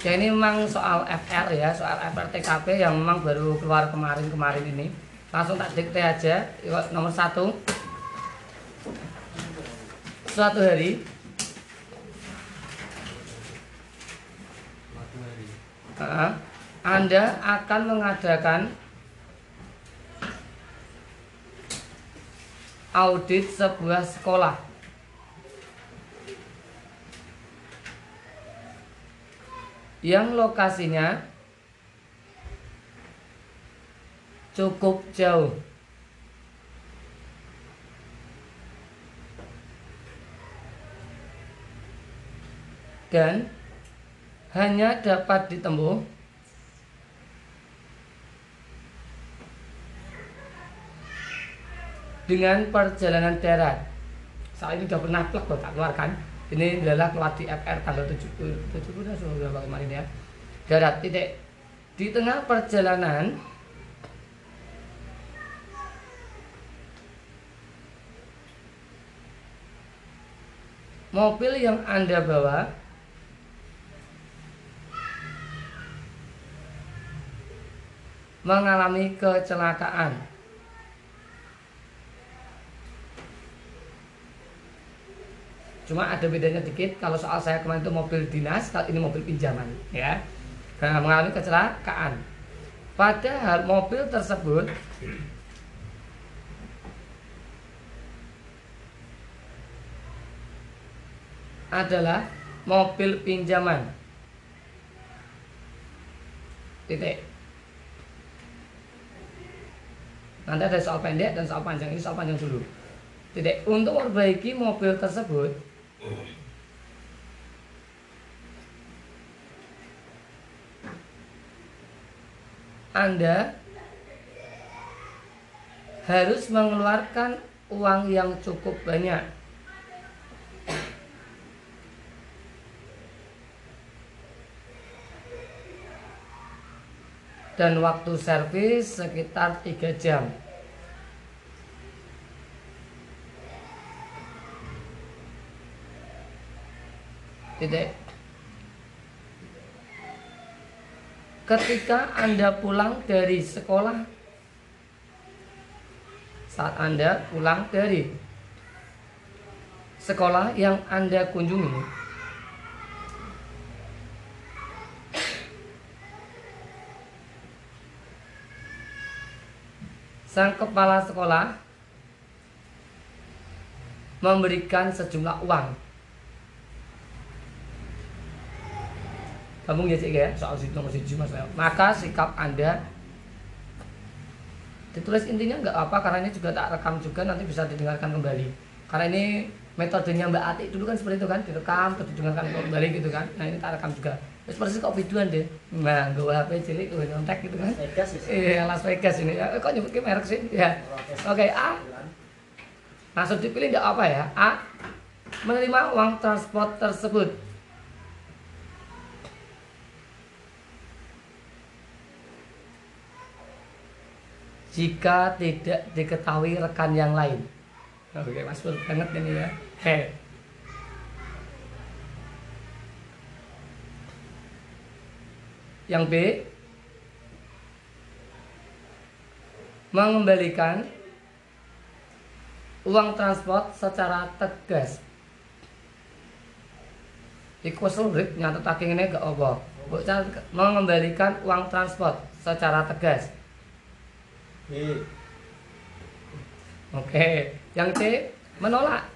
Ya ini memang soal FR ya, soal FR TKP yang memang baru keluar kemarin-kemarin ini. Langsung tak dikte aja. Nomor satu. Suatu hari uh, Anda akan mengadakan audit sebuah sekolah. Yang lokasinya cukup jauh. Dan hanya dapat ditempuh dengan perjalanan darat. Saat ini sudah pernah plek tak keluarkan. Ini adalah di FR tanggal 70 70 dah sudah kemarin ya. Darat titik di tengah perjalanan mobil yang Anda bawa mengalami kecelakaan. Cuma ada bedanya dikit kalau soal saya kemarin itu mobil dinas, kalau ini mobil pinjaman, ya. Nah, mengalami kecelakaan. Padahal mobil tersebut adalah mobil pinjaman. Titik. Nanti ada soal pendek dan soal panjang. Ini soal panjang dulu. Titik. Untuk memperbaiki mobil tersebut, Anda harus mengeluarkan uang yang cukup banyak. dan waktu servis sekitar 3 jam. Ketika Anda pulang dari sekolah saat Anda pulang dari sekolah yang Anda kunjungi sang kepala sekolah memberikan sejumlah uang. Kamu ya cik ya soal situ nomor siji mas Maka sikap anda ditulis intinya nggak apa karena ini juga tak rekam juga nanti bisa didengarkan kembali. Karena ini metodenya Mbak Ati dulu kan seperti itu kan direkam terus didengarkan kembali gitu kan. Nah ini tak rekam juga. Terus persis kok videoan deh. Nah, gue HP cilik gue nyontek gitu kan. Vegas ya? Iya, Las Vegas ini. Ya, kok nyebut ke merek sih? Ya. Oke, A. Langsung dipilih enggak apa ya? A. Menerima uang transport tersebut. Jika tidak diketahui rekan yang lain. Oke, Mas Pur banget ini ya. Hei. Yang B mengembalikan uang transport secara tegas. Iku sulit nyatet taking ini gak apa. Mengembalikan uang transport secara tegas. B. Oke, yang C menolak.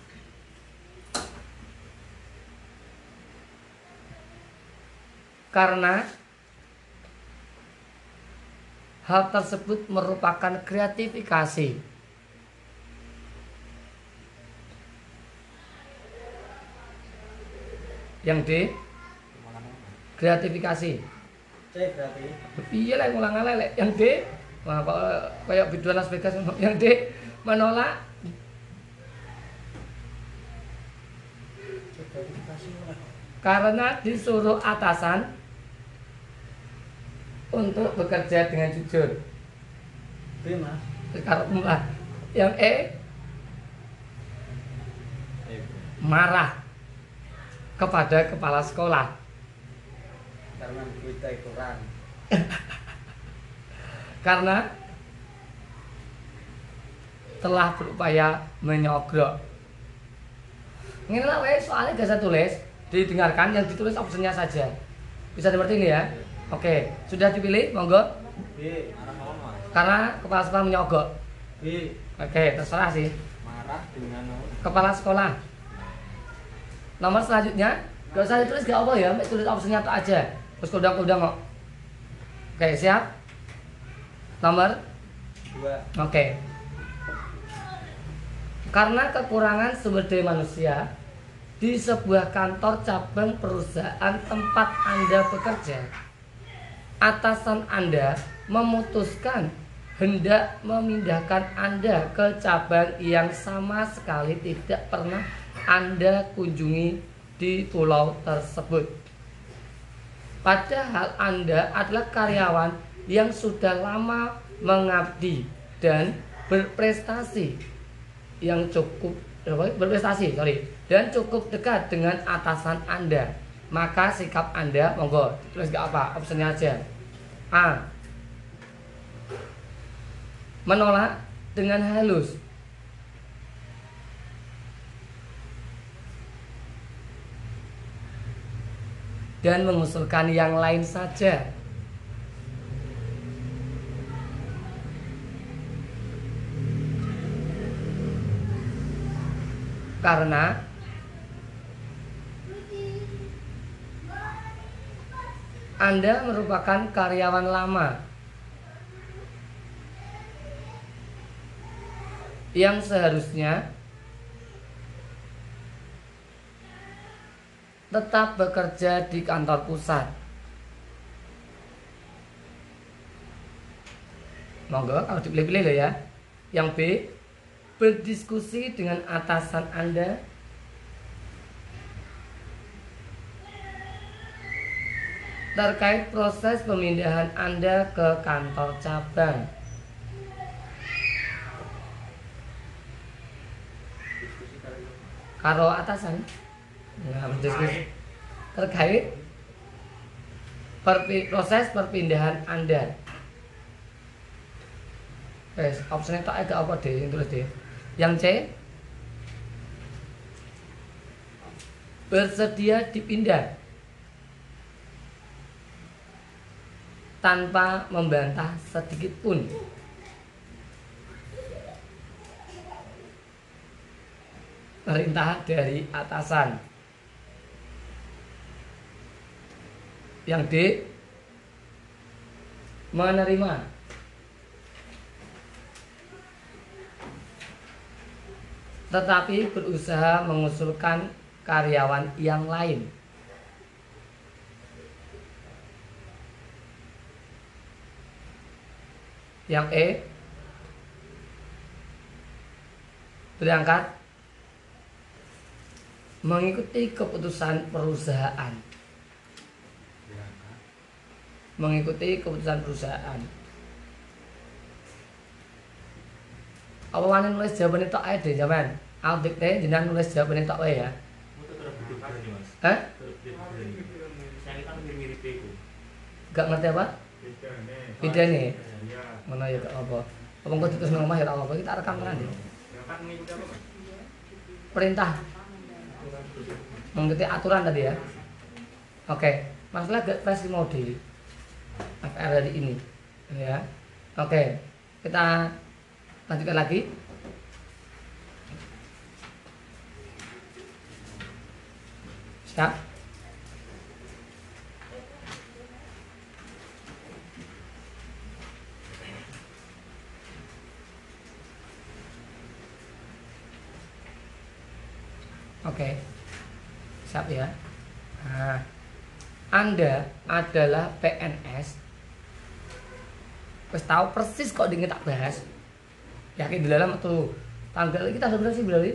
Karena hal tersebut merupakan kreatifikasi. Yang D, gratifikasi. C berarti. Iya lah ngulang lele. Yang D, wah kok kayak video Las Vegas. Yang D menolak karena disuruh atasan untuk bekerja dengan jujur. Lah. Yang E marah kepada kepala sekolah. karena kita kurang karena telah berupaya menyogrok. Ini lah wes soalnya gak saya tulis, didengarkan yang ditulis opsinya saja. Bisa seperti ini ya. Oke, sudah dipilih, monggo. B Karena kepala sekolah menyogok. B Oke, terserah sih. marah dengan? Kepala sekolah. Nomor selanjutnya, gak usah ditulis gak apa ya, tulis opsinya tak aja. Terus kudang-kudang kok. Oke, siap. Nomor dua Oke. Karena kekurangan sumber daya manusia di sebuah kantor cabang perusahaan tempat Anda bekerja, atasan Anda memutuskan hendak memindahkan Anda ke cabang yang sama sekali tidak pernah Anda kunjungi di pulau tersebut. Padahal Anda adalah karyawan yang sudah lama mengabdi dan berprestasi. Yang cukup berprestasi sorry. Dan cukup dekat dengan atasan anda. Maka sikap anda monggo tulis gak apa opsinya aja. A. Menolak dengan halus. Dan mengusulkan yang lain saja karena Anda merupakan karyawan lama yang seharusnya tetap bekerja di kantor pusat. Monggo kalau dipilih-pilih ya. Yang B berdiskusi dengan atasan Anda terkait proses pemindahan Anda ke kantor cabang. ini Karo atasan. Nah, berdiskusi terkait perpi- proses perpindahan Anda. Wes, opsinya tak agak apa deh, yang tulis deh. Yang C bersedia dipindah tanpa membantah sedikit pun. Perintah dari atasan. Yang D menerima tetapi berusaha mengusulkan karyawan yang lain. Yang E berangkat mengikuti keputusan perusahaan. Mengikuti keputusan perusahaan. Apa mana nulis jawabannya tok ae deh. Aku dikte jenengan nulis jawabannya tok wae ya. Mau Hah? Kan Gak ngerti apa? Beda nih. Mana ya gak apa. Apa engko ditulis nang omah ya tak apa. Kita rekam tenan deh. apa mas Perintah mengikuti aturan tadi ya. Oke, masalah gak versi mode FR dari ini ya. Oke, kita lanjutkan lagi. Siap? Oke. Siap ya. Nah, Anda adalah PNS. Wes tahu persis kok dingin tak bahas. Yakin di dalam tuh tanggal kita sebenarnya sih berarti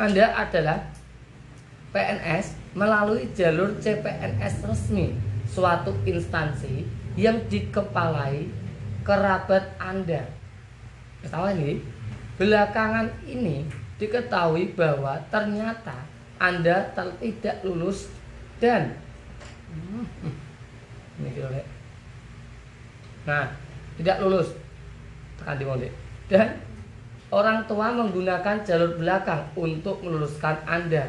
Anda adalah PNS melalui jalur CPNS resmi suatu instansi yang dikepalai kerabat Anda. Ketawa ini, belakangan ini diketahui bahwa ternyata Anda tidak lulus dan ini nah tidak lulus. Tekan di dan orang tua menggunakan jalur belakang untuk meluruskan anda.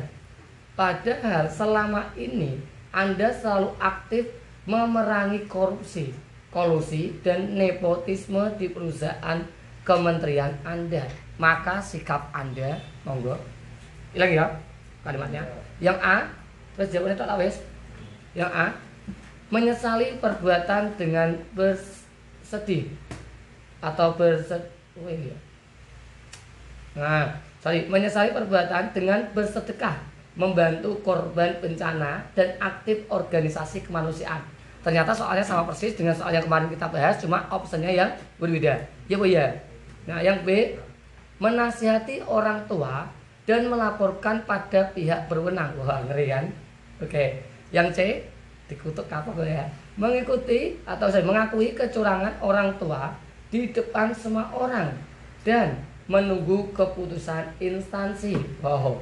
Padahal selama ini anda selalu aktif memerangi korupsi kolusi dan nepotisme di perusahaan kementerian anda. Maka sikap anda monggo. Hilang ya kalimatnya. Yang A terus jawabannya tak wes? Yang A menyesali perbuatan dengan bersedih atau bersedih ya. Nah, sorry, menyesali perbuatan dengan bersedekah, membantu korban bencana dan aktif organisasi kemanusiaan. Ternyata soalnya sama persis dengan soal yang kemarin kita bahas, cuma opsinya yang berbeda. Ya bu ya. Nah, yang B menasihati orang tua dan melaporkan pada pihak berwenang. Wah, ngeri kan? Oke. Yang C dikutuk apa gue ya? Mengikuti atau saya mengakui kecurangan orang tua di depan semua orang dan menunggu keputusan instansi. Oh,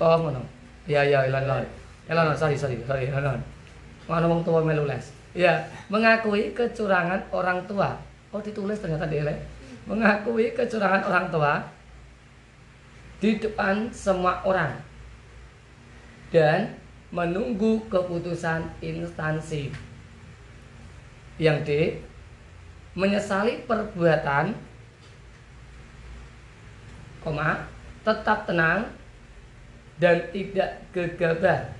oh ngono. Ya ya ilan ilan. Ilan sorry sorry sorry ilan. Mana wong tua melu les. Ya, mengakui kecurangan orang tua. Oh ditulis ternyata di Mengakui kecurangan orang tua di depan semua orang dan menunggu keputusan instansi. Yang D, menyesali perbuatan, koma, tetap tenang dan tidak gegabah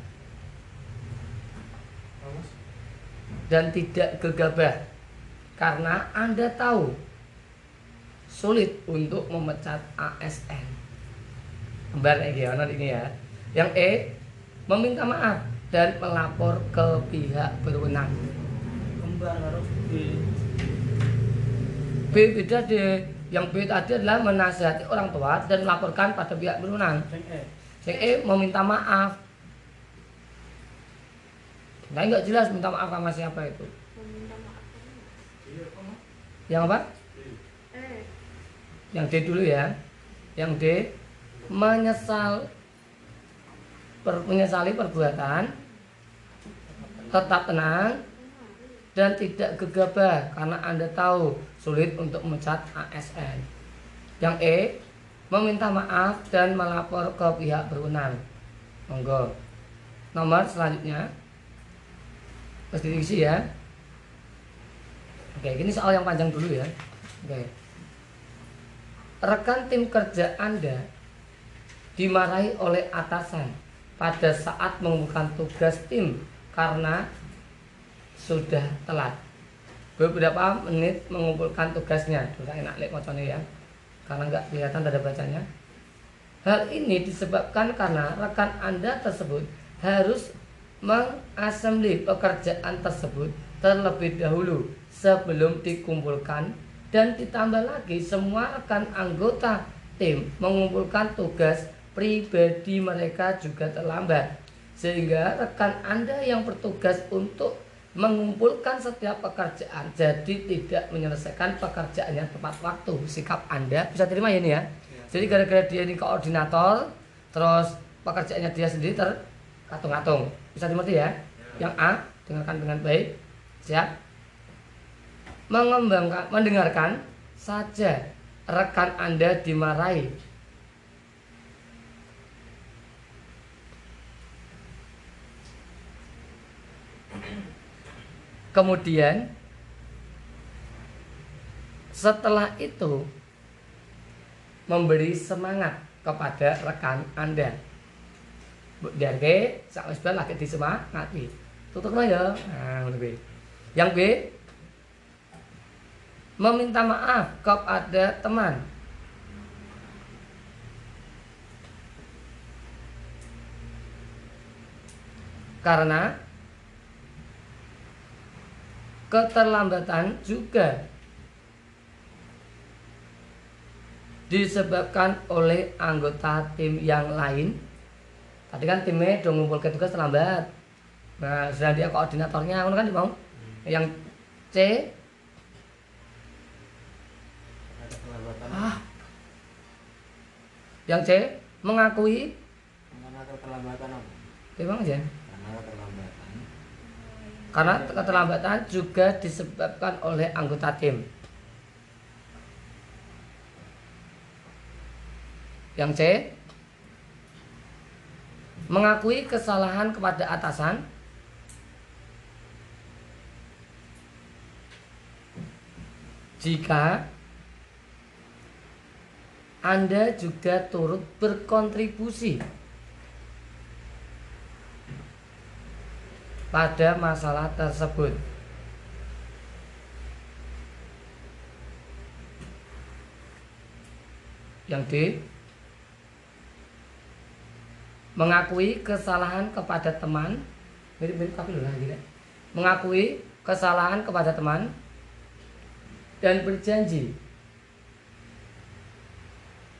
dan tidak gegabah karena Anda tahu sulit untuk memecat ASN. Kembar ini ya, ini ya. Yang E, meminta maaf dan melapor ke pihak berwenang. Kembar B. B beda deh. Yang B tadi adalah menasihati orang tua dan melaporkan pada pihak berwenang. Sing E. Yang E meminta maaf. Nah nggak jelas minta maaf sama siapa itu. maaf Yang apa? eh Yang D dulu ya. Yang D menyesal per, menyesali perbuatan, tetap tenang dan tidak gegabah karena Anda tahu sulit untuk memecat ASN. Yang E meminta maaf dan melapor ke pihak berwenang. Monggo. Nomor selanjutnya Terus diisi ya. Oke, ini soal yang panjang dulu ya. Oke. Rekan tim kerja Anda dimarahi oleh atasan pada saat mengumpulkan tugas tim karena sudah telat. Beberapa menit mengumpulkan tugasnya. Sudah enak macamnya ya. Karena nggak kelihatan tanda bacanya. Hal ini disebabkan karena rekan Anda tersebut harus mengassembly pekerjaan tersebut terlebih dahulu sebelum dikumpulkan dan ditambah lagi semua rekan anggota tim mengumpulkan tugas pribadi mereka juga terlambat sehingga rekan Anda yang bertugas untuk mengumpulkan setiap pekerjaan. Jadi tidak menyelesaikan pekerjaannya tepat waktu. Sikap Anda bisa terima ya ini ya? Jadi gara-gara dia ini koordinator terus pekerjaannya dia sendiri terkatung-katung. Bisa dimengerti ya? Yang A dengarkan dengan baik. Siap? Mengembangkan mendengarkan saja rekan Anda dimarahi Kemudian setelah itu memberi semangat kepada rekan Anda. Dan B, sak wis lagi disemangati. Tutukno ya. Nah. Yang B meminta maaf kepada teman. Karena keterlambatan juga disebabkan oleh anggota tim yang lain. Tadi kan timnya udah ngumpul ke tugas terlambat. Nah, sedang dia koordinatornya, kan mau. Yang C, ah, yang C mengakui Mana keterlambatan apa? Gimana aja? Karena keterlambatan. Karena keterlambatan juga disebabkan oleh anggota tim. Yang C mengakui kesalahan kepada atasan jika Anda juga turut berkontribusi pada masalah tersebut. Yang D mengakui kesalahan kepada teman. Mirip-mirip tapi loh lagi mengakui kesalahan kepada teman dan berjanji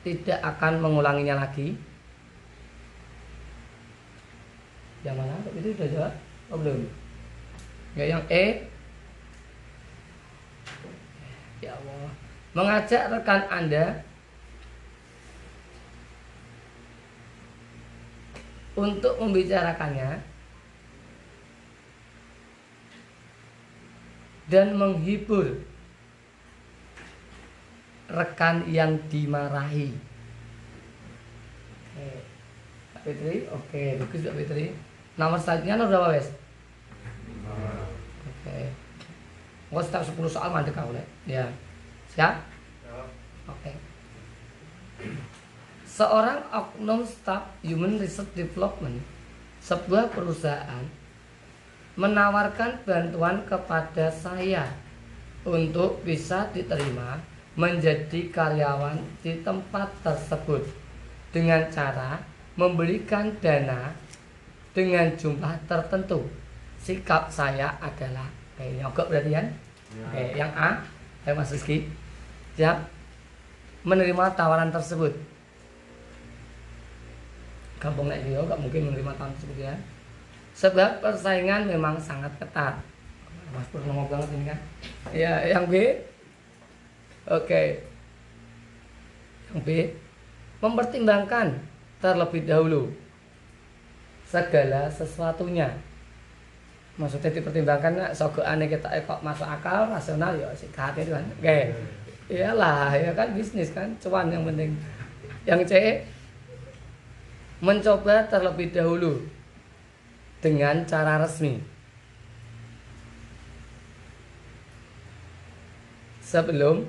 tidak akan mengulanginya lagi. Yang mana? Itu sudah jawab oh belum ya yang E ya Allah mengajak rekan anda untuk membicarakannya dan menghibur rekan yang dimarahi. Oke. Mbak Fitri, oke, bagus Mbak Fitri. Nomor selanjutnya nomor berapa, Wes? Oke. Mau setiap 10 soal mandek kau, Le. Ya. Siap? Oke. Seorang oknum staf Human Research Development sebuah perusahaan menawarkan bantuan kepada saya untuk bisa diterima menjadi karyawan di tempat tersebut dengan cara memberikan dana dengan jumlah tertentu. Sikap saya adalah kayak nyogok berarti kan? Oke, yang A, ayo Mas Rizky. Siap? Menerima tawaran tersebut. Gampang naik dia, gak mungkin menerima tawaran tersebut ya. Sebab persaingan memang sangat ketat. Mas Pur ngomong banget ini kan. Ya, yang B. Oke. Yang B. Mempertimbangkan terlebih dahulu segala sesuatunya. Maksudnya dipertimbangkan nak sogok aneh kita eh, kok masuk akal rasional ya sih itu kan. Oke. Iyalah ya kan bisnis kan cuan yang penting. Yang C mencoba terlebih dahulu dengan cara resmi. Sebelum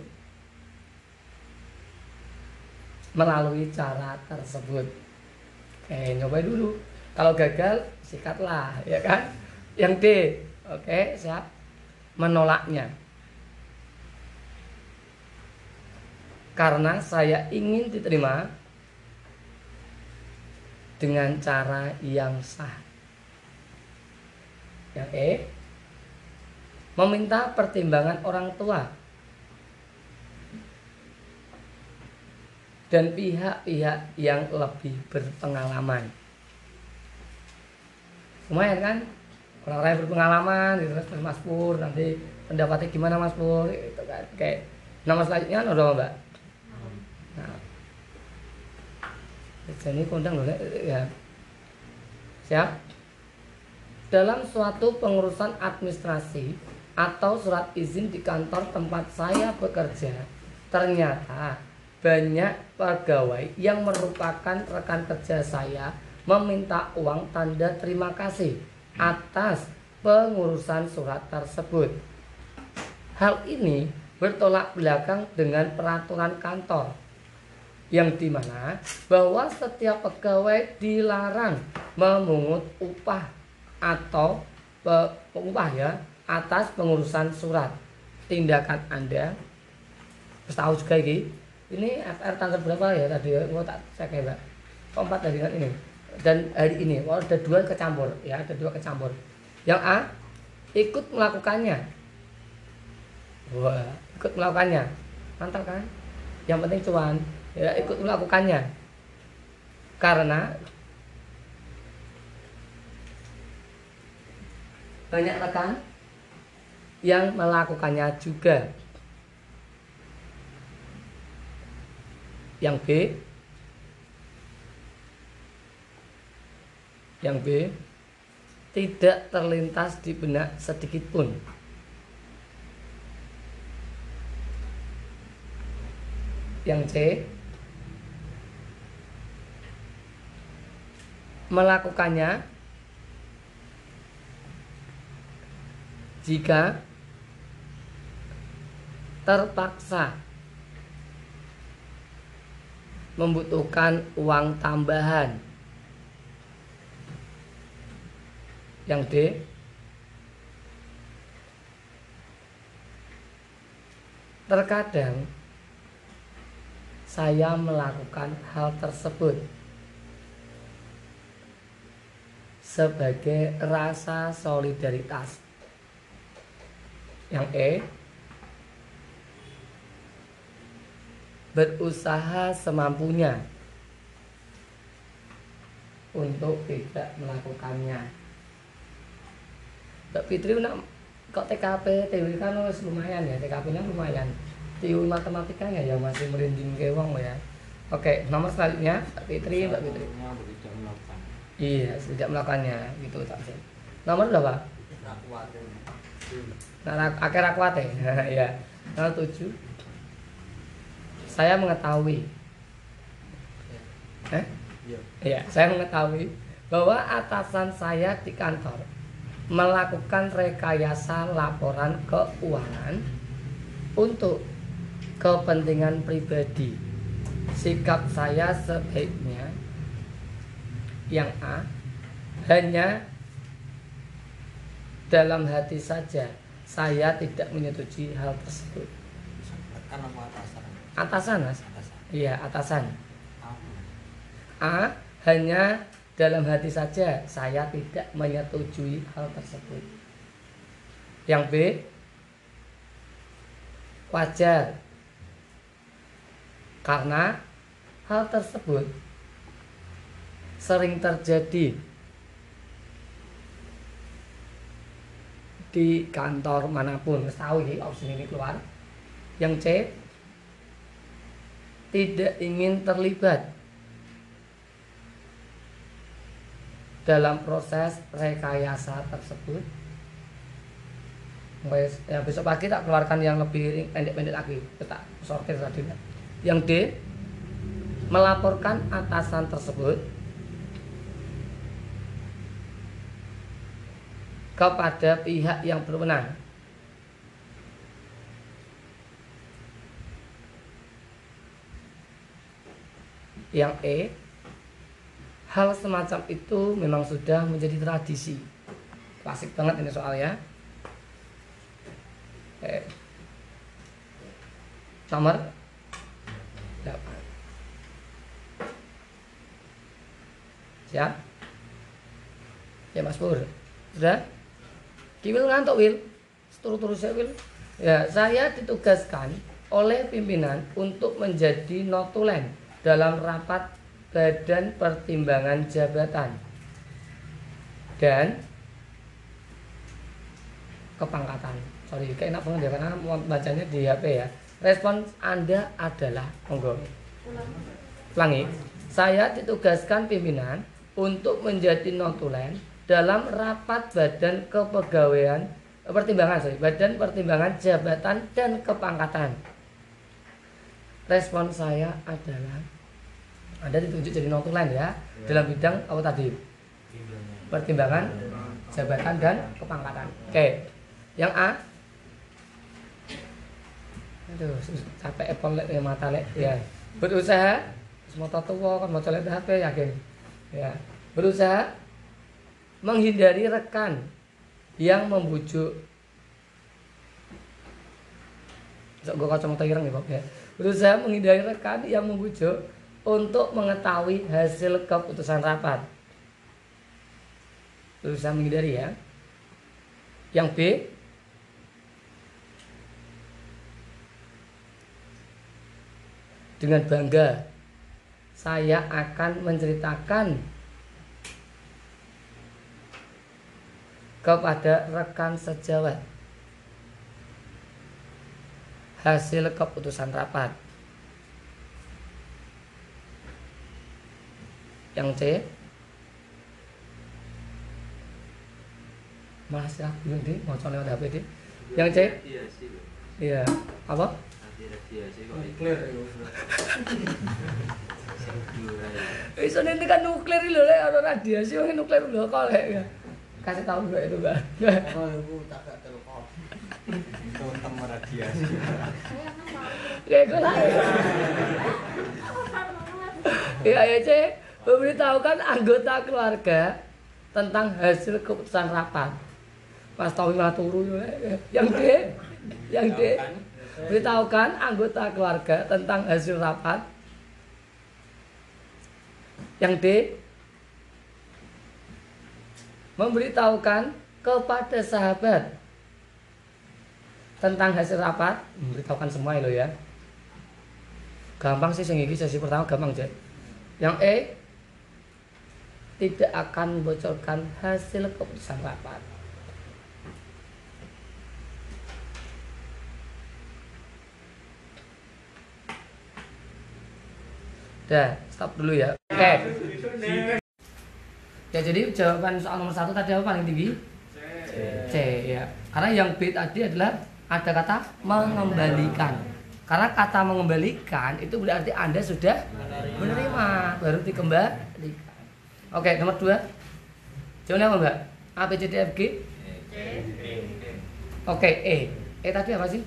melalui cara tersebut. Oke, nyoba dulu. Kalau gagal, sikatlah, ya kan? Yang D, oke, siap. Menolaknya. Karena saya ingin diterima dengan cara yang sah. Yang E, meminta pertimbangan orang tua dan pihak-pihak yang lebih berpengalaman. Lumayan kan? Orang-orang yang berpengalaman gitu kan Mas Pur nanti pendapatnya gimana Mas Pur itu kan kayak nama selanjutnya udah Mbak. Nah, jadi kondang loh ya. Siap? Dalam suatu pengurusan administrasi atau surat izin di kantor tempat saya bekerja, ternyata banyak pegawai yang merupakan rekan kerja saya meminta uang tanda terima kasih atas pengurusan surat tersebut. Hal ini bertolak belakang dengan peraturan kantor yang di mana bahwa setiap pegawai dilarang memungut upah atau pe, upah ya atas pengurusan surat. Tindakan anda tahu juga ini ini FR tanggal berapa ya tadi ya? Tak cek ya mbak? Keempat tadi kan ini dan hari ini oh, ada dua kecampur ya ada dua kecampur. Yang A ikut melakukannya. Wah ikut melakukannya. Mantap kan? Yang penting cuan ya ikut melakukannya. Karena banyak rekan yang melakukannya juga. Yang B Yang B tidak terlintas di benak sedikit pun. Yang C melakukannya jika terpaksa membutuhkan uang tambahan. Yang D terkadang saya melakukan hal tersebut sebagai rasa solidaritas. Yang E berusaha semampunya untuk tidak melakukannya. Mbak Fitri nak kok TKP TW kan wis lumayan ya TKP nya lumayan. TU matematikanya ya masih merinding ke wong ya. Oke nomor selanjutnya Mbak Fitri Mbak Fitri. iya tidak melakukannya gitu tak sih nomor berapa? Nah akhir aku ate ya? Nomor tujuh. Saya mengetahui. Eh Iya. Iya, saya mengetahui bahwa atasan saya di kantor melakukan rekayasa laporan keuangan untuk kepentingan pribadi. Sikap saya sebaiknya yang A hanya dalam hati saja saya tidak menyetujui hal tersebut. Atasan? Atasan, Mas. Atasan. Iya, atasan. A. Hanya dalam hati saja saya tidak menyetujui hal tersebut. Yang B. Wajar. Karena hal tersebut sering terjadi di kantor mana pun. Tahu ya opsi ini keluar. Yang C. Tidak ingin terlibat dalam proses rekayasa tersebut. Ya besok pagi tak keluarkan yang lebih pendek-pendek lagi. Kita sortir tadi. Yang D melaporkan atasan tersebut kepada pihak yang berwenang. Yang E hal semacam itu memang sudah menjadi tradisi. Klasik banget ini soalnya eh, nomor 8 siap? Ya mas Pur. Sudah? Kiwil ngantuk Wil. Turu-turu saya Wil. Ya saya ditugaskan oleh pimpinan untuk menjadi notulen dalam rapat badan pertimbangan jabatan. Dan kepangkatan. Sorry kayak enak banget ya karena mau bacanya di HP ya. Respon anda adalah monggo. Ulangi saya ditugaskan pimpinan untuk menjadi notulen dalam rapat badan kepegawaian pertimbangan sorry badan pertimbangan jabatan dan kepangkatan. Respon saya adalah anda ditunjuk jadi notulen ya dalam bidang apa tadi? Pertimbangan jabatan dan kepangkatan. Oke yang A. Aduh capek Apple lek ya mata lek ya. Berusaha semua tua kan mau colek HP yakin. Ya. Berusaha menghindari rekan yang membujuk. Sok gue kacamata ireng ya Bob ya. Berusaha menghindari rekan yang membujuk untuk mengetahui hasil keputusan rapat berusaha menghindari ya yang B dengan bangga saya akan menceritakan kepada rekan sejawat hasil keputusan rapat. Yang C Mas ya, deh, mau lewat HP deh. Yang C, loh. iya apa? Nanti Nuklir diurai. Iso nanti kan nuklir lho lek ora radiasi wong nuklir lho kok lek ya. Kasih tahu gue itu kan. Ora iku tak gak telepon. Itu temu radiasi. Kayak gue lah. Iya ya cek, memberitahukan anggota keluarga tentang hasil keputusan rapat. Pas tahu nggak turu ya, yang D, yang D, beritahukan anggota keluarga tentang hasil rapat. Yang D, memberitahukan kepada sahabat tentang hasil rapat, memberitahukan semua lo ya. Gampang sih sing iki sesi pertama gampang, Cek. Yang E tidak akan membocorkan hasil keputusan rapat. Dah, stop dulu ya. Oke. Ya jadi jawaban soal nomor satu tadi apa paling tinggi? C ya. Karena yang B tadi adalah ada kata mengembalikan. Karena kata mengembalikan itu berarti Anda sudah menerima baru dikembalikan. Oke, nomor dua. Jawabannya apa Mbak? A, B, C, D, F, G? Oke, E. E tadi apa sih?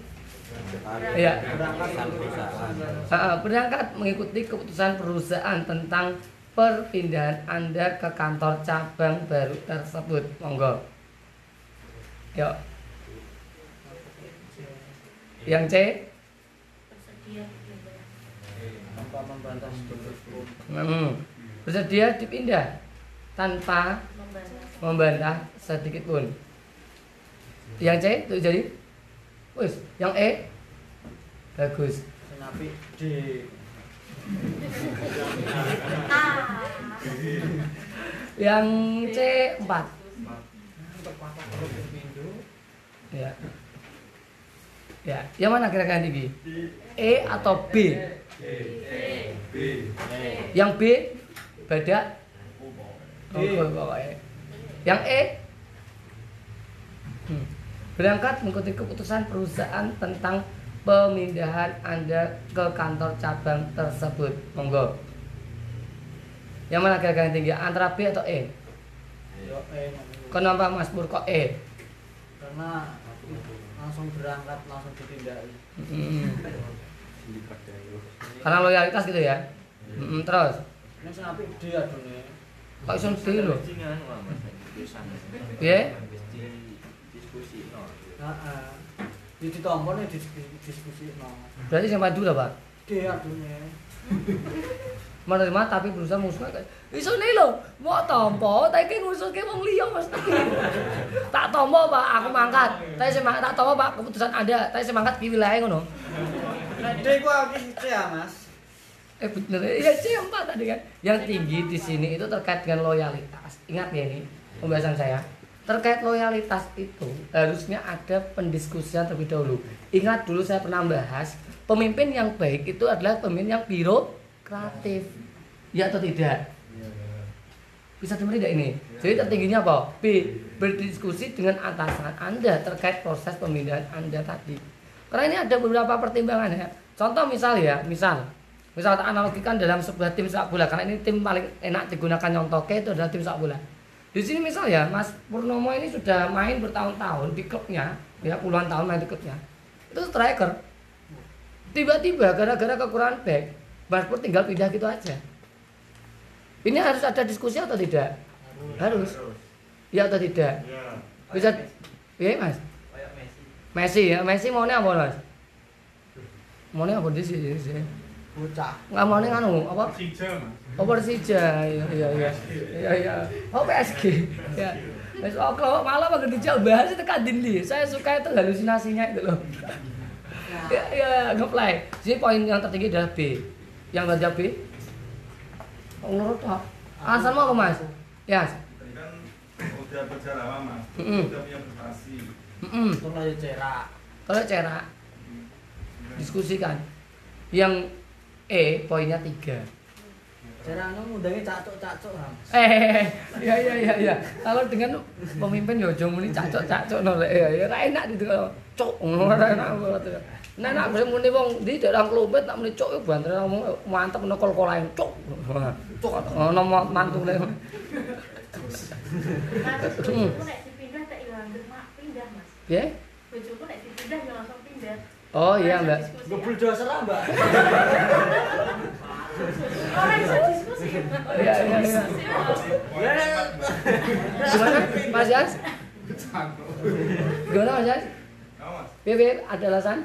Iya. Berangkat mengikuti keputusan perusahaan tentang perpindahan Anda ke kantor cabang baru tersebut. Monggo. Yuk. Yang C, hmm, bersedia dipindah tanpa Membantah. membantah sedikit pun. Yang C itu jadi, wis. Yang E, bagus. D. Yang C empat. Ya. Ya, yang mana kira-kira tinggi? E atau B? Yang B badak D. Oh, pokoknya. Yang E hmm, berangkat mengikuti keputusan perusahaan tentang pemindahan Anda ke kantor cabang tersebut. Monggo. Yang mana kira-kira yang tinggi? Antara B atau E? Yo ngomong. Kenapa Mas Pur kok E? Karena langsung berangkat langsung ditindaki. Hmm. Karena loyalitas gitu ya. Hmm, terus, Ini sing apik D adune. kok iso D lho? Piye? diskusi no. Heeh. Di di diskusi no. Berarti yang maju lah, Pak. D adune. menerima tapi berusaha musuh iso nih lo mau tompo tapi ki ngusulke wong liya mesti tak tompo pak aku mangkat tapi saya mangkat tak tompo pak keputusan ada tapi saya mangkat ki wilayah ngono Nek D ku aku C ya, Mas. Eh bener. Ya C empat tadi kan? Yang tinggi di sini itu terkait dengan loyalitas. Ingat ya ini pembahasan saya. Terkait loyalitas itu harusnya ada pendiskusian terlebih dahulu. Ingat dulu saya pernah bahas pemimpin yang baik itu adalah pemimpin yang birokratif. Ya atau tidak? Bisa dengar tidak ini? Jadi tertingginya apa? B berdiskusi dengan atasan anda terkait proses pemindahan anda tadi. Karena ini ada beberapa pertimbangan ya. Contoh misal ya misal misal tak analogikan dalam sebuah tim sepak bola karena ini tim paling enak digunakan nyontoke itu adalah tim sepak bola. Di sini misal ya Mas Purnomo ini sudah main bertahun-tahun di klubnya ya puluhan tahun main di klubnya itu striker. Tiba-tiba gara-gara kekurangan back Mas Pur tinggal pindah gitu aja. Ini harus ada diskusi atau tidak? Harus. Ya atau tidak? Bisa iya mas? Messi. Messi ya Messi maunya apa mas? Maunya apa di sini Bocah. nggak maunya nganu apa? Oh Persija? Iya iya iya. Iya iya. Oh PSG ya Mas oh kalau malah makin dijauh bahas itu kan Dindi. Saya suka itu halusinasinya itu loh. Ya ya ngeplay. Jadi poin yang tertinggi adalah B. Yang baca B? Menurut Pak? Alasan mau apa mas? Ya Tadi kan udah berjalan lama, Mm-mm. udah punya prestasi. mm lagi cerak. kalau cerak. Diskusikan. Yang E poinnya tiga Jarang ngundangnya cacuk-cacuk, Ham. Eh, iya iya iya iya. Kalau dengan pemimpin ya aja muni cacok-cacok no lek ya ora enak gitu. Cuk, ngono ora enak banget. Nah, nak bisa muni wong di daerah Klumpet tak muni cuk yo banter ngomong mantep no kol-kolain cuk. Cuk ono mantune. Mas, bojoku nek dipindah tak ilang mak pindah, Mas. Ya? Bojoku nek dipindah ya langsung pindah. Oh iya, Mbak. Diskusi. Ngebul doser ah, Mbak. Orang bisa diskusi. Iya iya iya. Ya, Gimana Mas Yas? Gimana Mas Yas? Mas? Piye ada alasan?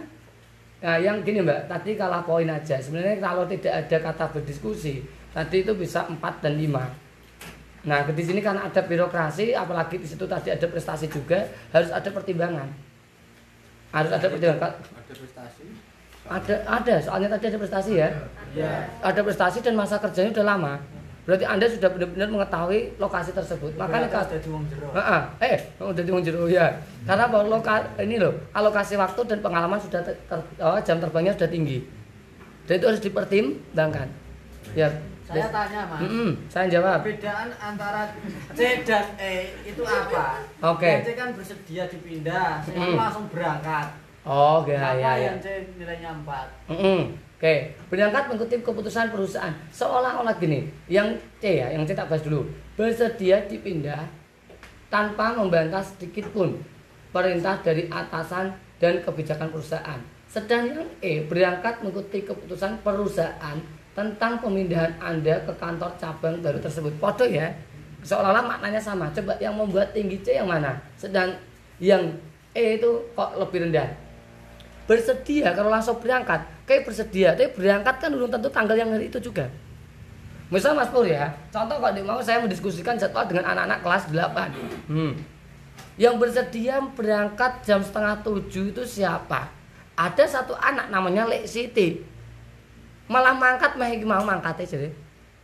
Nah, yang gini Mbak, tadi kalah poin aja. Sebenarnya kalau tidak ada kata berdiskusi, tadi itu bisa 4 dan 5. Nah, di sini karena ada birokrasi, apalagi di situ tadi ada prestasi juga, harus ada pertimbangan. Harus ada pertimbangan. Ada prestasi. Ada ada, soalnya tadi ada prestasi ya. Ya. Ada prestasi dan masa kerjanya udah lama. Berarti Anda sudah benar-benar mengetahui lokasi tersebut. Makanya Makanya kalau ada di wong jero. Heeh, eh, udah di jero ya. Karena bahwa loka, ini loh, alokasi waktu dan pengalaman sudah ter, ter- oh, jam terbangnya sudah tinggi. Dan itu harus dipertimbangkan. Ya. Saya tanya, Mas. Mm-mm, saya jawab. Perbedaan antara C dan E itu apa? Oke. Yang C kan bersedia dipindah, saya Mm. langsung berangkat. Oh, ya, Kenapa ya, ya. yang C nilainya 4? Mm-mm. Oke, berangkat mengikuti keputusan perusahaan. Seolah-olah gini, yang C ya, yang C tak bahas dulu. Bersedia dipindah tanpa membantah sedikit pun perintah dari atasan dan kebijakan perusahaan. Sedang yang E berangkat mengikuti keputusan perusahaan tentang pemindahan Anda ke kantor cabang baru tersebut. Podo ya. Seolah-olah maknanya sama. Coba yang membuat tinggi C yang mana? Sedang yang E itu kok lebih rendah? bersedia kalau langsung berangkat kayak bersedia tapi berangkat kan belum tentu tanggal yang hari itu juga misal Mas Pur ya contoh kalau di mau saya mendiskusikan jadwal dengan anak-anak kelas 8 hmm. yang bersedia berangkat jam setengah tujuh itu siapa ada satu anak namanya Lek Siti malah mangkat mah mau mangkat jadi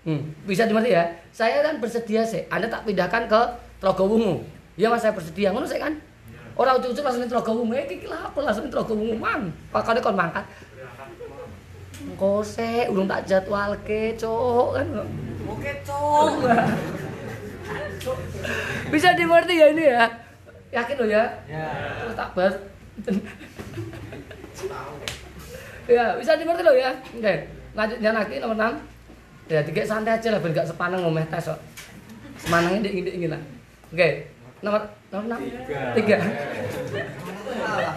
hmm. bisa dimengerti ya? Saya kan bersedia sih anda tak pindahkan ke Trogowungu. Ya mas saya bersedia. Ngono saya kan? Orang ujung-ujung langsung di Trogowungu. Eh iki lah apa langsung di Trogowungu mang? Pakane kon mangkat. Sik urung tak jadwalke cuk kan? Oke, Cok. bisa dimengerti ya ini ya? Yakin lo ya? Ya. terus tak bahas ya bisa dimengerti lo ya? Oke lanjutnya lagi nomor 6 ya tiga santai aja lah biar gak sepaneng ngomeh tes kok semanangnya dingin dingin lah. Oke nomor nomor enam? Tiga. Salah.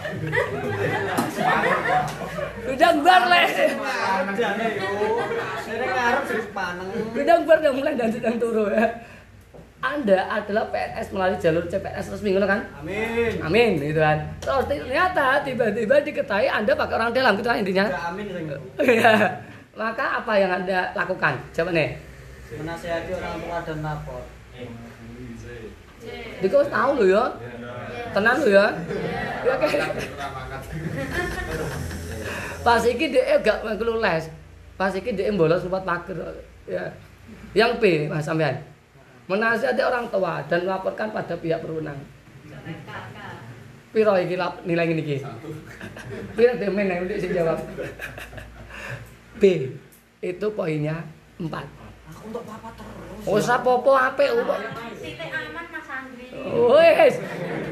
udah bar le udah bar udah mulai dan sedang turu ya. Anda adalah PNS melalui jalur CPNS resmi ngono kan? Amin. amin gitu kan. Terus ternyata tiba-tiba diketahui anda pakai orang dalam gitu kan intinya. Ya, amin. Iya. Maka apa yang Anda lakukan? Coba nih. Menasihati orang tua dan lapor. Diko wis tahu lho ya. Tenan lho ya. Ya oke. Pas iki dhek gak melu les. Pas iki dhek bolos lewat pager. Ya. Yang P Mas sampean. Menasihati orang tua dan melaporkan pada pihak berwenang. Piro iki nilai ngene iki? Piro demen yang sing jawab? B. Itu poinnya 4. Aku untuk papa terus. Oh, sapopo apik kok. Titik aman Mas Andri. Wes.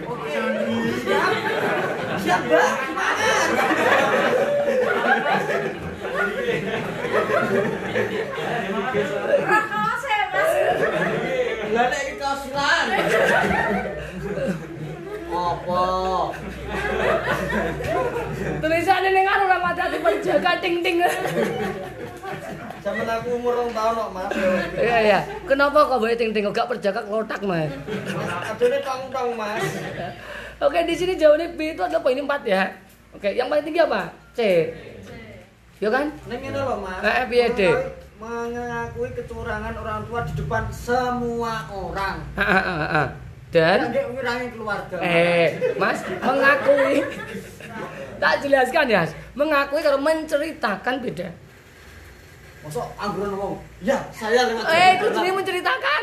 Oke. Siap. Siap, Mbak. Saya Mas. Lah nek iki kasilan. Apa? Tulisannya ning anu ora mati diperjaga ting ting. Zaman aku umur rong tahun kok, Mas. Iya iya. Kenapa kok bae ting ting gak perjaga klotak mah? Adone tong-tong, Mas. Oke, di sini jawabannya B itu adalah poin 4 ya. Oke, yang paling tinggi apa? C. Ya kan? Ning ngene lho, Mas. Eh, piye, Dik? Mengakui kecurangan orang tua di depan semua orang. Ah, ah, ah. Dan eh Mas mengakui tak jelaskan ya, mengakui kalau menceritakan beda. Mosok angguran ngomong, "Ya, saya lewat." Eh, itu jadi menceritakan.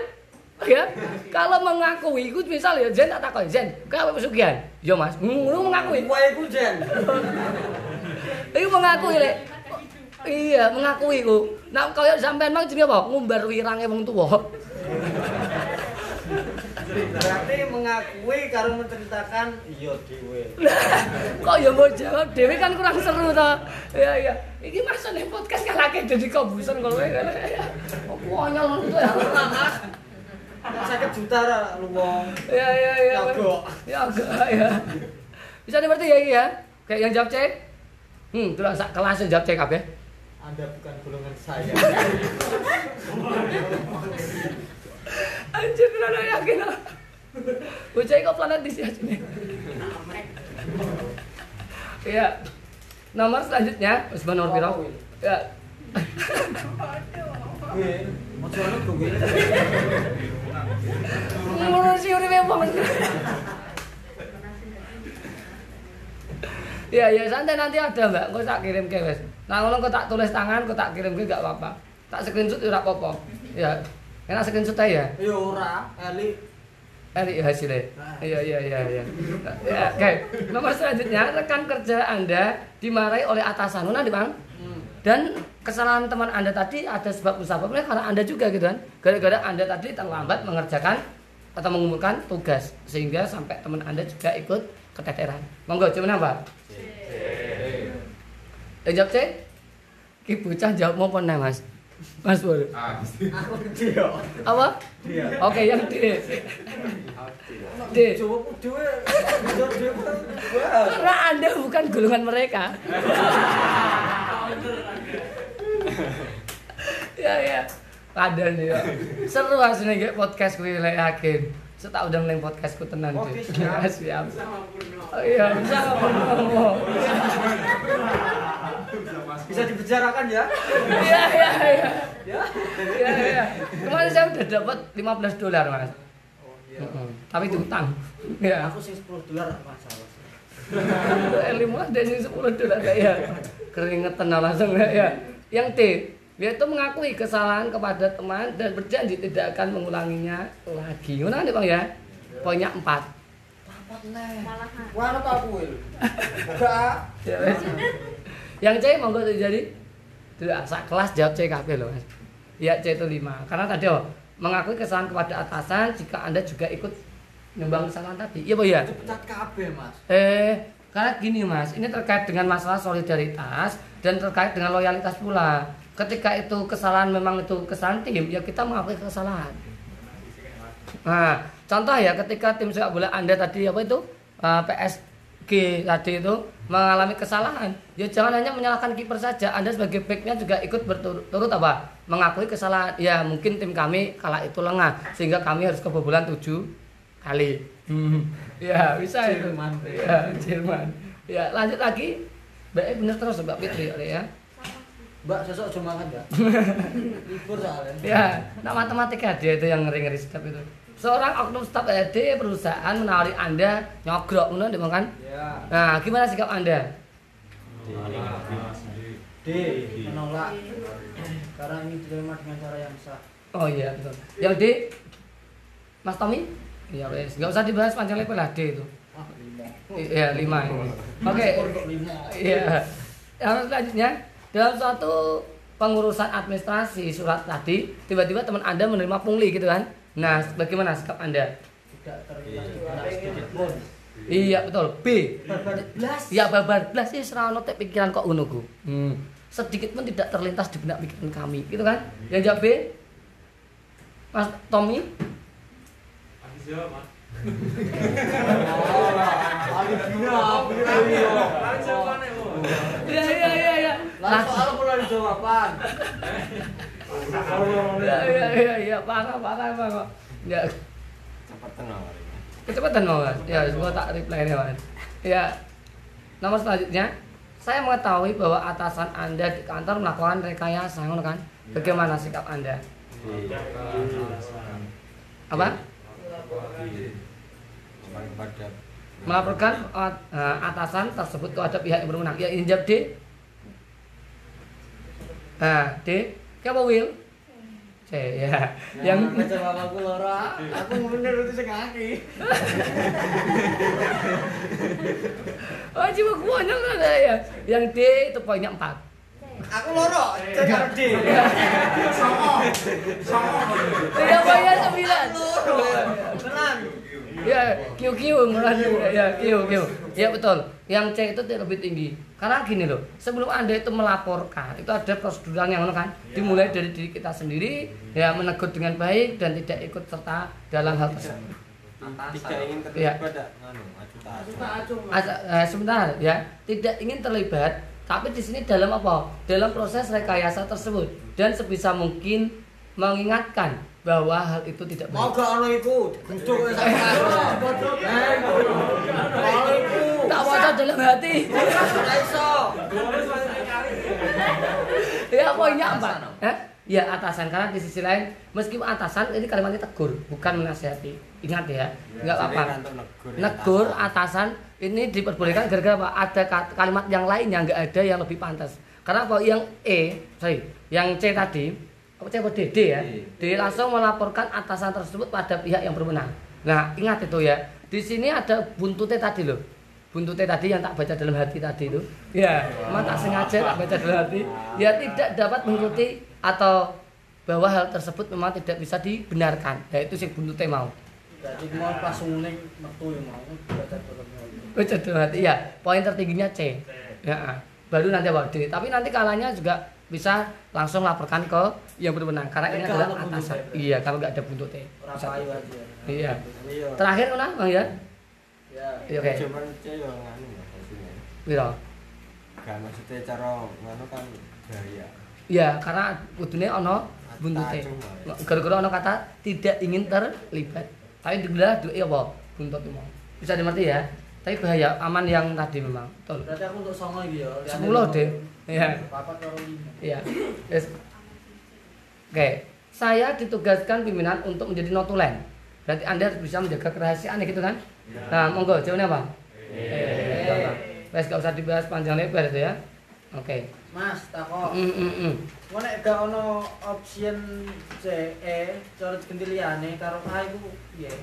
Ya, kalau mengakui, itu misal ya Zen tak takoi Zen, kau pesugihan, yo mas, ngono mengakui, Wae ku jen. itu mengakui le, Iya, mengakui ku. Nah, kaya sampean mang jenenge apa? Ngumbar wirange wong tuwa. Berarti mengakui karo menceritakan iya dhewe. Kok ya mau jawab dhewe kan kurang seru to. Iya, iya. Iki masane podcast kalake dadi kobusan kalau kowe. Apa anyel ngono to ya. Sakit juta ra lu wong. Iya, iya, iya. Kagok. Ya agak ya. Bisa dimengerti ya iki ya. Kayak yang jawab cek. Hmm, terus sak kelas yang jawab cek kabeh. Anda bukan golongan saya. Anjir tenan yakin. ah. Bocah kok planet di sini. Iya. Nomor selanjutnya, wis nomor piro? Ya. Ngurusi uripe wong. Ya ya santai nanti ada mbak, kau tak kirim ke wes. Nah ngono kau tak tulis tangan, kau tak kirim ke gak apa-apa. Tak screenshot ya apa-apa. Ya, enak screenshot aja ya. Ya ora, Eli. Eh hasilnya. Iya iya iya iya. Ya, oke. Nomor selanjutnya rekan kerja Anda dimarahi oleh atasan. Mana Bang? Hmm. Dan kesalahan teman Anda tadi ada sebab musababnya karena Anda juga gitu kan. Gara-gara Anda tadi terlambat mengerjakan atau mengumpulkan tugas sehingga sampai teman Anda juga ikut keteteran. Monggo cuman apa? Eh, jawab C. Ki bocah jawab mau pernah Mas. Mas. Aku dia. Apa? Dia. Oke, yang D. D. Karena Anda bukan golongan mereka. ya ya. Ada nih ya. Seru aslinya kayak podcast gue lek yakin. Saya udah neng podcastku tenan deh. siap. siap. Oh, iya, bisa ngomong. Bisa dibicarakan ya? Iya iya iya. Ya. Iya iya. Kemarin saya udah dapat 15 dolar, Mas. Oh iya. Mm-mm. Tapi diutang. Ya. Aku sih 10 dolar masalah. lima ada sih sepuluh dolar ya keringetan langsung ya yang T dia itu mengakui kesalahan kepada teman dan berjanji tidak akan mengulanginya lagi mana nih bang ya poinnya empat Malah Wah, ana tak aku. Enggak. Ya. Yang C monggo jadi. Tidak sak kelas jawab C kabeh loh mas. Ya C itu lima. Karena tadi oh, mengakui kesalahan kepada atasan jika anda juga ikut nyumbang kesalahan tadi. Iya bu ya Dipecat kabeh, Mas. Eh, karena gini mas, ini terkait dengan masalah solidaritas dan terkait dengan loyalitas pula. Ketika itu kesalahan memang itu kesalahan tim, ya kita mengakui kesalahan. Nah, contoh ya ketika tim sepak bola Anda tadi apa itu? Eh, PSG tadi itu mengalami kesalahan, ya jangan hanya menyalahkan kiper saja. Anda sebagai backnya juga ikut berturut apa? Mengakui kesalahan. Ya mungkin tim kami kala itu lengah sehingga kami harus kebobolan 7 kali. Hmm. Ya bisa itu. Jerman. Ya Jerman. Ya lanjut lagi. Baik bener terus Mbak Fitri ya. Mbak, sesok aja makan ya. Libur soalnya. Ya, nah matematika dia itu yang ngeri-ngeri sedap itu. Seorang oknum staf ED perusahaan menawari Anda nyogrok, ngono Dik, kan? Ya. Nah, gimana sikap Anda? D, menolak. Karena ini diterima dengan cara yang sah. Oh iya, betul. Yang D Mas Tommy? Iya, wes. Enggak usah dibahas panjang lebar lah D itu. Iya, lima ini. Oke. Iya. Yang selanjutnya, dalam suatu pengurusan administrasi surat tadi, tiba-tiba teman Anda menerima pungli gitu kan? Nah, bagaimana sikap Anda? Tidak terlintas di benak sedikit pun. Iya, betul. B. Barbar blas. Ya babar blas sih serano tek pikiran kok ngono ku. Hmm. Sedikit pun tidak terlintas di benak pikiran kami, gitu kan? Yang jawab B. Mas Tommy? Iya iya iya iya. Lah soal mulai jawaban. Iya iya iya iya parah parah emang kok. Ya Cepat tenang hari ini. kecepatan mau mas. Ya gua tak reply nih mas. Ya nomor selanjutnya saya mengetahui bahwa atasan anda di kantor melakukan rekayasa, kan? Bagaimana sikap anda? Apa? Kepada Melaporkan uh, atasan tersebut kepada pihak yang berwenang. Ya ini D. Nah, D. Siapa Will? C ya. Yang Yang jawab aku Lora. Aku bener itu sing kaki. Oh, cuma gua ada ya. Yang D itu poinnya 4. Aku loro, cek karo D. Iya pokoknya sembilan. Loro. Tenan. Ya, Q mulai ya Q Q. Ya betul. Yang C itu lebih tinggi. Karena gini loh, sebelum anda itu melaporkan, itu ada prosedural yang kan, dimulai dari diri kita sendiri, ya menegur dengan baik dan tidak ikut serta dalam hal tersebut. Tidak ingin Iya. terlibat. Asa- eh, sebentar ya, tidak ingin terlibat, tapi di sini dalam apa? Dalam proses rekayasa tersebut dan sebisa mungkin mengingatkan bahwa hal itu tidak baik. gak ono iku? Nah, iku. Iku. Tak waca dalam hati. Ora iso. ya poinnya apa? Eh? Ya atasan karena di sisi lain meskipun atasan ini kalimatnya tegur bukan menasihati. Ingat ya, nggak apa-apa. Jadi untuk negur ya, atasan. ini diperbolehkan gara-gara apa? Ada kalimat yang lain yang nggak ada yang lebih pantas. Karena apa? Yang E, sorry, yang C tadi, apa C apa D? D ya? D langsung melaporkan atasan tersebut pada pihak yang berwenang. Nah, ingat itu ya. Di sini ada buntutnya tadi loh. Buntutnya tadi yang tak baca dalam hati tadi itu. Ya, emang tak sengaja tak baca dalam hati. Ya tidak dapat mengikuti atau bahwa hal tersebut memang tidak bisa dibenarkan. Ya itu sih buntutnya mau. Jadi mau pas ngene metu yo mau baca dalam Oh, dalam hati ya. Poin tertingginya C. Ya, ah. baru nanti apa D. Tapi nanti kalanya juga bisa langsung laporkan ke yang berwenang karena ini adalah atasan. berarti. Iya, kalau nggak ada buntutnya. Payu aja. Iya. Iya. Terakhir Una, Bang ya. Ya. Iya, Oke. Cuman yo nganu? Gak maksudnya cara nganu kan bahaya. Iya, karena kudune ono cuma, ya. Gara-gara ono kata tidak ingin terlibat. Tapi digelar duwe apa? Buntut mau. Bisa dimengerti ya. Tapi bahaya aman yang tadi memang. Betul. Berarti aku untuk songo iki ya. Sepuluh, deh. Iya. Iya. Yes. Oke, saya ditugaskan pimpinan untuk menjadi notulen. Berarti Anda harus bisa menjaga kerahasiaan ya gitu kan? Nah, monggo jawabnya apa? Eh, Wes gak usah dibahas panjang lebar itu ya. Oke. Mas, takok. Mm, mm, mm. Mau nek gak ono option C, E, cara ganti liyane karo A iku piye?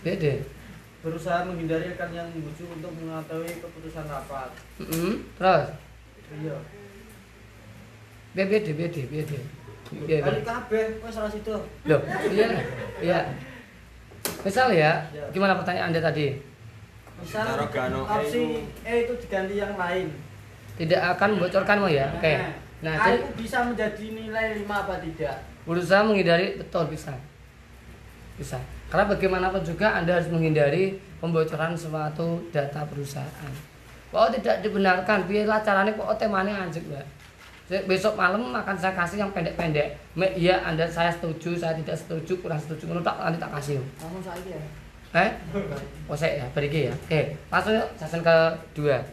Bede. Berusaha menghindari rekan yang membujuk untuk mengetahui keputusan rapat. Mm, mm. Terus, Iya. B bede bede bede. Iya, Kali kabeh wis salah situ. Loh, iya. Iya. Misal ya, Ya. gimana pertanyaan Anda tadi? Misal opsi E itu diganti yang lain. Tidak akan membocorkan mau ya? Oke. Nah, A jadi itu bisa menjadi nilai 5 apa tidak? berusaha menghindari betul bisa bisa karena bagaimanapun juga anda harus menghindari pembocoran suatu data perusahaan. Bahwa tidak dibenarkan. Biarlah caranya kok temanya anjir mbak. Besok malam akan saya kasih yang pendek-pendek. Iya anda saya setuju saya tidak setuju kurang setuju menurut tak nanti tak kasih. Namun saiki ya. eh? Oh saya ya beriki ya. Oke langsung yuk season kedua